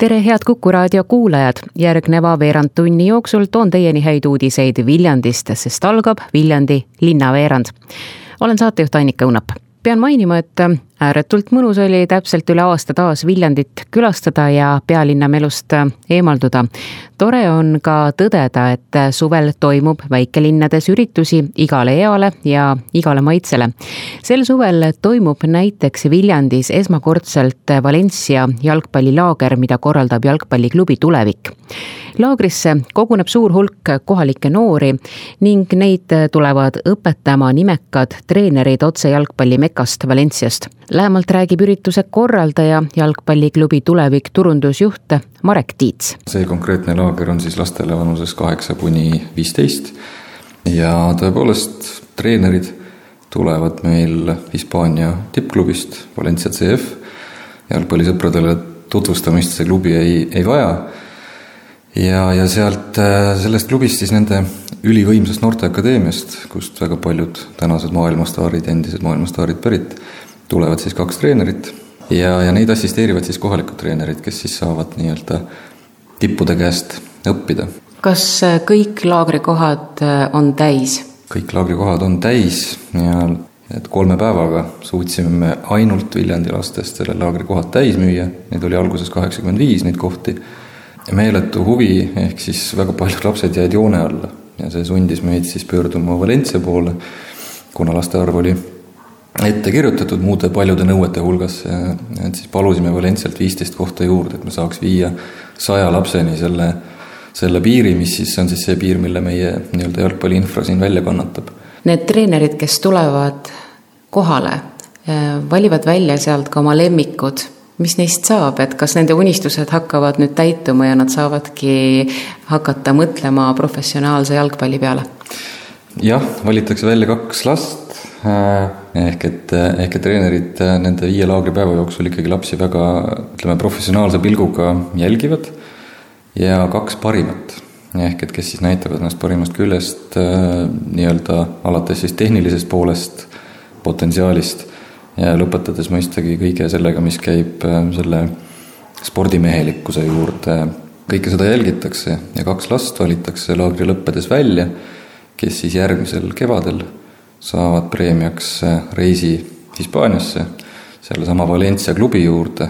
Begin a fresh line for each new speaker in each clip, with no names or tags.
tere, head Kuku raadio kuulajad, järgneva veerand tunni jooksul toon teieni häid uudiseid Viljandist, sest algab Viljandi linnaveerand. olen saatejuht Annika Õunap pean mainima, et ääretult mõnus oli täpselt üle aasta taas Viljandit külastada ja pealinna melust eemalduda. tore on ka tõdeda, et suvel toimub väikelinnades üritusi igale eale ja igale maitsele. sel suvel toimub näiteks Viljandis esmakordselt Valencia jalgpallilaager, mida korraldab jalgpalliklubi Tulevik laagrisse koguneb suur hulk kohalikke noori ning neid tulevad õpetama nimekad treenerid otse jalgpalli mekast Valenciast. Lähemalt räägib ürituse korraldaja, jalgpalliklubi Tulevik turundusjuht Marek Tiits.
see konkreetne laager on siis lastele vanuses kaheksa kuni viisteist ja tõepoolest treenerid tulevad meil Hispaania tippklubist Valencia CF. jalgpallisõpradele tutvustamist see klubi ei, ei vaja ja, ja sealt, äh, sellest klubist siis nende ülivõimsast noorteakadeemiast, kust väga paljud tänased maailmastaarid, endised maailmastaarid pärit, tulevad siis kaks treenerit ja, ja neid assisteerivad siis kohalikud treenerid, kes siis saavad nii-öelda tippude käest õppida.
kas äh, kõik laagrikohad äh, on täis?
kõik laagrikohad on täis ja et kolme päevaga suutsime me ainult Viljandi lastest selle laagrikohad täis müüa, neid oli alguses kaheksakümmend viis, neid kohti meeletu huvi, ehk siis väga paljud lapsed jäid joone alla ja see sundis meid siis pöörduma Valencia poole, kuna laste arv oli ette kirjutatud muude paljude nõuete hulgas, et siis palusime Valencialt viisteist kohta juurde, et me saaks viia saja lapseni selle, selle piiri, mis siis on siis see piir, mille meie nii-öelda jalgpalliinfra siin välja kannatab.
Need treenerid, kes tulevad kohale, valivad välja sealt ka oma lemmikud mis neist saab, et kas nende unistused hakkavad nüüd täituma ja nad saavadki hakata mõtlema professionaalse jalgpalli peale?
jah, valitakse välja kaks last äh, ehk et, ehk et treenerid äh, nende viie laagripäeva jooksul ikkagi lapsi väga ütleme, professionaalse pilguga jälgivad ja kaks parimat ehk et kes siis näitavad ennast parimast küljest äh, nii-öelda alates siis tehnilisest poolest, potentsiaalist ja lõpetades mõistagi kõige sellega, mis käib äh, selle spordimehelikkuse juurde. kõike seda jälgitakse ja kaks last valitakse laagri lõppedes välja, kes siis järgmisel kevadel saavad preemiaks äh, reisi Hispaaniasse, sellesama Valencia klubi juurde,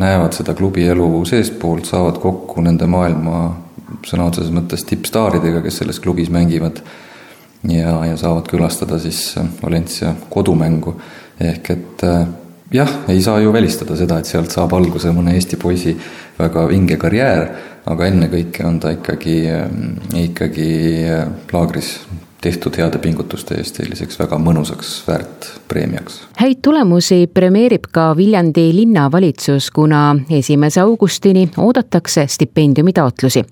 näevad seda klubi elu seestpoolt, saavad kokku nende maailma sõna otseses mõttes tippstaaridega, kes selles klubis mängivad. Ja, ja saavad külastada siis äh, Valencia kodumängu. Ehk et äh, jah, ei saa ju välistada seda, et sealt saab alguse mõne Eesti poisi väga vinge karjäär, aga ennekõike on ta ikkagi, ikkagi laagris tehtud heade pingutuste eest selliseks väga mõnusaks väärtpreemiaks.
häid tulemusi premeerib ka Viljandi linnavalitsus, kuna esimese augustini oodatakse stipendiumitaotlusi.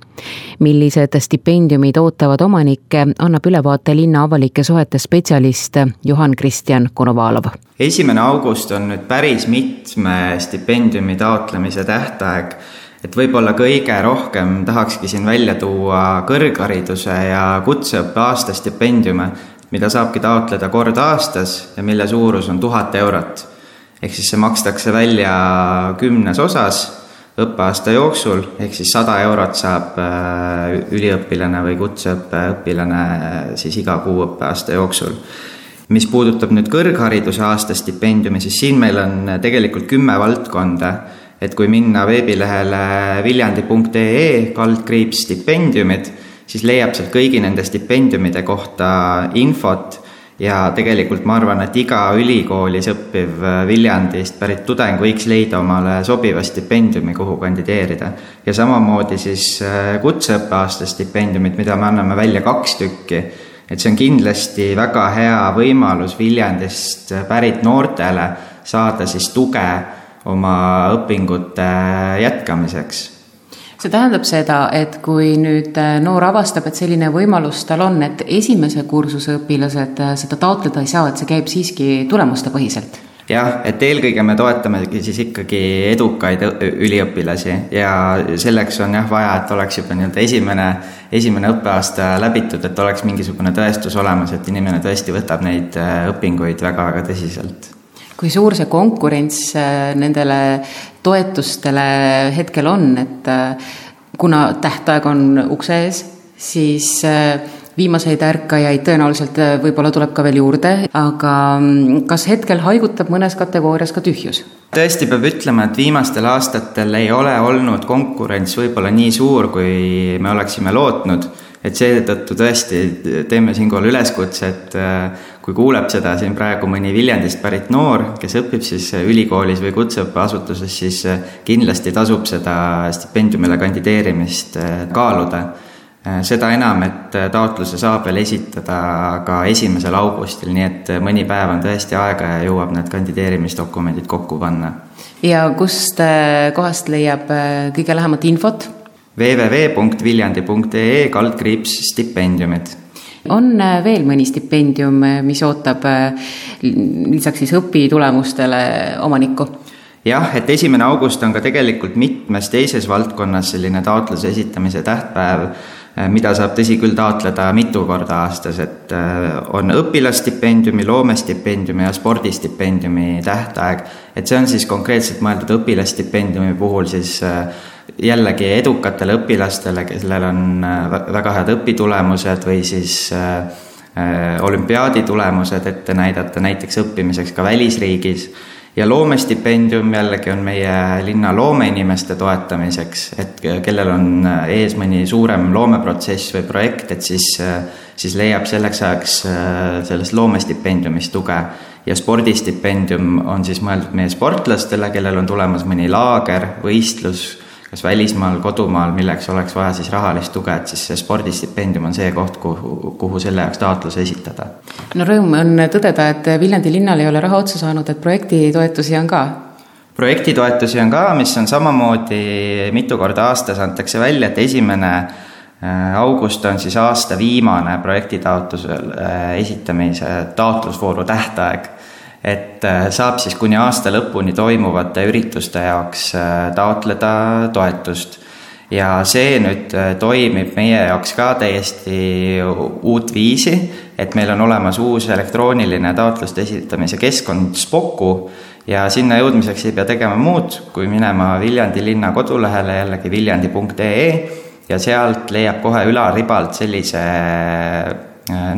millised stipendiumid ootavad omanikke, annab ülevaate linna avalike suhete spetsialist Johan-Kristjan Konovalov.
esimene august on nüüd päris mitme stipendiumi taotlemise tähtaeg et võib-olla kõige rohkem tahakski siin välja tuua kõrghariduse ja kutseõppe aastastipendiume, mida saabki taotleda kord aastas ja mille suurus on tuhat eurot. ehk siis see makstakse välja kümnes osas õppeaasta jooksul, ehk siis sada eurot saab äh, üliõpilane või kutseõppeõpilane äh, siis iga kuu õppeaasta jooksul mis puudutab nüüd kõrghariduse aastastipendiumi, siis siin meil on tegelikult kümme valdkonda et kui minna veebilehele viljandi.ee kaldkriips stipendiumid, siis leiab sealt kõigi nende stipendiumide kohta infot ja tegelikult ma arvan, et iga ülikoolis õppiv Viljandist pärit tudeng võiks leida omale sobiva stipendiumi, kuhu kandideerida. ja samamoodi siis äh, kutseõppeaasta stipendiumid, mida me anname välja kaks tükki, et see on kindlasti väga hea võimalus Viljandist pärit noortele saada siis tuge oma õpingute jätkamiseks.
see tähendab seda, et kui nüüd äh, noor avastab, et selline võimalus tal on, et esimese kursuse õpilased äh, seda taotleda ei saa, et see käib siiski tulemustepõhiselt?
jah, et eelkõige me toetamegi siis ikkagi edukaid üliõpilasi ja selleks on jah vaja, et oleks juba nii-öelda esimene, esimene õppeaasta läbitud, et oleks mingisugune tõestus olemas, et inimene tõesti võtab neid äh, õpinguid väga-väga tõsiselt
kui suur see konkurents äh, nendele toetustele hetkel on, et äh, kuna tähtaeg on ukse ees, siis äh, viimaseid ärkajaid tõenäoliselt võib-olla tuleb ka veel juurde, aga mm, kas hetkel haigutab mõnes kategoorias ka tühjus?
tõesti peab ütlema, et viimastel aastatel ei ole olnud konkurents võib-olla nii suur, kui me oleksime lootnud et seetõttu tõesti teeme siinkohal üleskutse, et äh, kui kuuleb seda siin praegu mõni Viljandist pärit noor, kes õpib siis ülikoolis või kutseõppeasutuses, siis äh, kindlasti tasub seda stipendiumile kandideerimist äh, kaaluda. seda enam, et taotluse saab veel esitada ka esimesel augustil, nii et mõni päev on tõesti aega ja jõuab need kandideerimisdokumendid kokku panna.
ja kust kohast leiab kõige lähemat infot
www.viljandi.ee kaldkriips stipendiumid
on äh, veel mõni stipendium, äh, mis ootab äh, lisaks siis õpitulemustele omanikku?
jah, et esimene august on ka tegelikult mitmes teises valdkonnas selline taotluse esitamise tähtpäev, mida saab tõsi küll taotleda mitu korda aastas, et on õpilasstipendiumi, loomestipendiumi ja spordistipendiumi tähtaeg. et see on siis konkreetselt mõeldud õpilasstipendiumi puhul siis jällegi edukatele õpilastele, kellel on äh, väga head õpitulemused või siis äh, äh, olümpiaadi tulemused ette näidata näiteks õppimiseks ka välisriigis ja loomestipendium jällegi on meie linna loomeinimeste toetamiseks, et kellel on ees mõni suurem loomeprotsess või projekt, et siis, siis leiab selleks ajaks sellest loomestipendiumist tuge. ja spordistipendium on siis mõeldud meie sportlastele, kellel on tulemas mõni laager, võistlus kas välismaal, kodumaal, milleks oleks vaja siis rahalist tuge, et siis see spordistipendium on see koht, kuhu, kuhu selle jaoks taotluse esitada.
no rõõm on tõdeda, et Viljandi linnal ei ole raha otsa saanud, et projektitoetusi on ka
projektitoetusi on ka, mis on samamoodi mitu korda aastas antakse välja, et esimene äh, august on siis aasta viimane projektitaotluse äh, esitamise taotlusvooru tähtaeg et äh, saab siis kuni aasta lõpuni toimuvate ürituste jaoks äh, taotleda toetust. ja see nüüd äh, toimib meie jaoks ka täiesti uut viisi, et meil on olemas uus elektrooniline taotluste esitamise keskkond Spoku ja sinna jõudmiseks ei pea tegema muud, kui minema Viljandi linna kodulehele jällegi viljandi.ee ja sealt leiab kohe ülaribalt sellise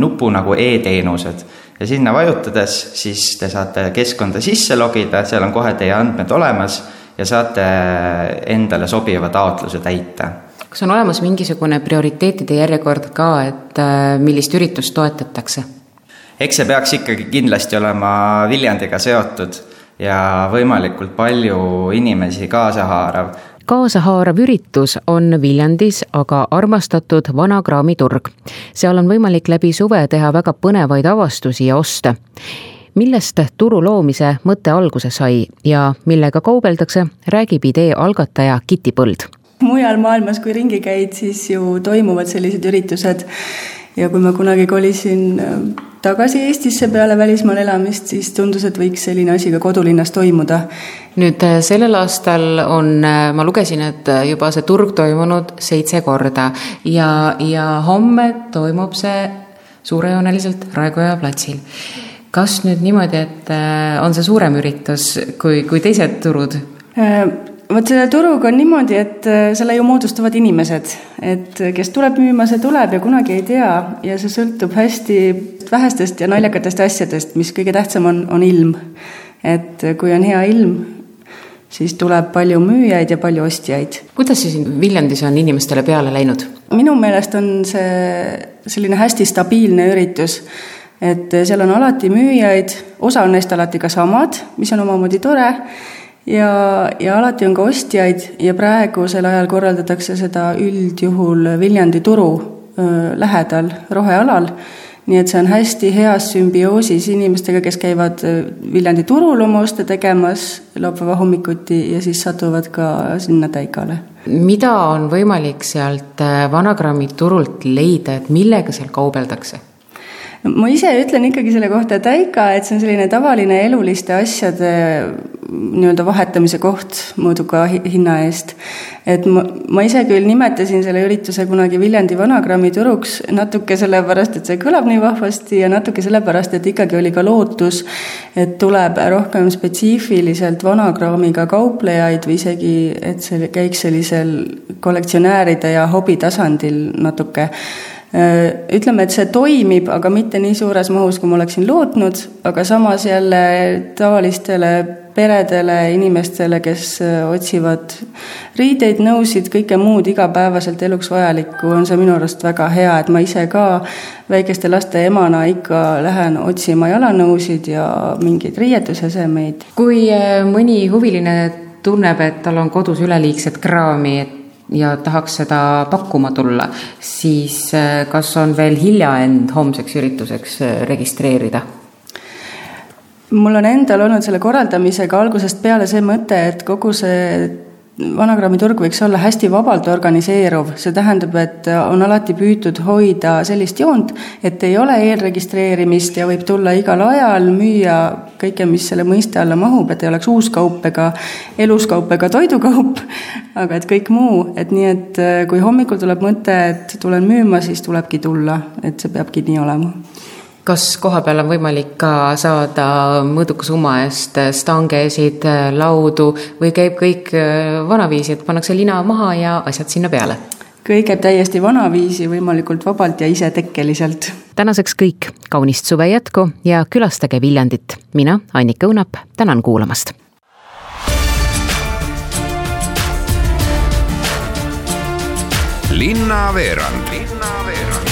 nupu nagu e-teenused ja sinna vajutades siis te saate keskkonda sisse logida, seal on kohe teie andmed olemas ja saate endale sobiva taotluse täita.
kas on olemas mingisugune prioriteetide järjekord ka, et äh, millist üritust toetatakse?
eks see peaks ikkagi kindlasti olema Viljandiga seotud ja võimalikult palju inimesi kaasa haarav
kaasahaarav üritus on Viljandis aga armastatud Vana Kraami turg. seal on võimalik läbi suve teha väga põnevaid avastusi ja oste. millest turu loomise mõte alguse sai ja millega kaubeldakse, räägib idee algataja Kiti Põld.
mujal maailmas, kui ringi käid, siis ju toimuvad sellised üritused ja kui ma kunagi kolisin tagasi Eestisse peale välismaal elamist, siis tundus, et võiks selline asi ka kodulinnas toimuda.
nüüd äh, sellel aastal on, äh, ma lugesin, et äh, juba see turg toimunud seitse korda ja, ja homme toimub see suurejooneliselt Raekoja platsil. kas nüüd niimoodi, et on see suurem üritus kui, kui teised turud?
Vot selle turuga on niimoodi, et äh, selle ju moodustavad inimesed, et äh, kes tuleb müüma, see tuleb ja kunagi ei tea ja see sõltub hästi vähestest ja naljakatest asjadest, mis kõige tähtsam on, on ilm. et äh, kui on hea ilm, siis tuleb palju müüjaid ja palju ostjaid.
kuidas see siin Viljandis on inimestele peale läinud?
minu meelest on see selline hästi stabiilne üritus et seal on alati müüjaid, osa on neist alati ka samad, mis on omamoodi tore ja, ja alati on ka ostjaid ja praegusel ajal korraldatakse seda üldjuhul Viljandi turu lähedal rohealal. nii et see on hästi heas sümbioosis inimestega, kes käivad Viljandi turul oma oste tegemas laupäeva hommikuti ja siis satuvad ka sinna Täigale.
mida on võimalik sealt Vanagrammi turult leida, et millega seal kaubeldakse?
Ma ise ütlen ikkagi selle kohta täika, et see on selline tavaline eluliste asjade nii-öelda vahetamise koht mõõduka hinna eest. et ma, ma ise küll nimetasin selle ürituse kunagi Viljandi vanagrammi turuks natuke sellepärast, et see kõlab nii vahvasti ja natuke sellepärast, et ikkagi oli ka lootus, et tuleb rohkem spetsiifiliselt vanagrammiga kauplejaid või isegi, et see käiks sellisel kollektsionääride ja hobi tasandil natuke ütleme, et see toimib, aga mitte nii suures mahus, kui ma oleksin lootnud, aga samas jälle tavalistele peredele, inimestele, kes äh, otsivad riideid, nõusid, kõike muud igapäevaselt eluks vajalikku, on see minu arust väga hea, et ma ise ka väikeste laste emana ikka lähen otsima jalanõusid ja mingeid riietusesemeid.
kui äh, mõni huviline tunneb, et tal on kodus üleliigset kraami, et ja tahaks seda pakkuma tulla, siis äh, kas on veel hilja end homseks ürituseks äh, registreerida?
mul on endal olnud selle korraldamisega algusest peale see mõte, et kogu see vanagrammiturg võiks olla hästi vabalt organiseeruv, see tähendab, et on alati püütud hoida sellist joont, et ei ole eelregistreerimist ja võib tulla igal ajal, müüa kõike, mis selle mõiste alla mahub, et ei oleks uus kaup ega eluskaup ega toidukaup, aga et kõik muu, et nii, et kui hommikul tuleb mõte, et tulen müüma, siis tulebki tulla, et see peabki nii olema
kas kohapeal on võimalik ka saada mõõduka summa eest stangesid, laudu või käib kõik äh, vanaviisi, et pannakse lina maha ja asjad sinna peale?
kõik käib täiesti vanaviisi, võimalikult vabalt ja isetekkeliselt.
tänaseks kõik, kaunist suve jätku ja külastage Viljandit. mina, Annika Õunap, tänan kuulamast.
linnaveerand Linna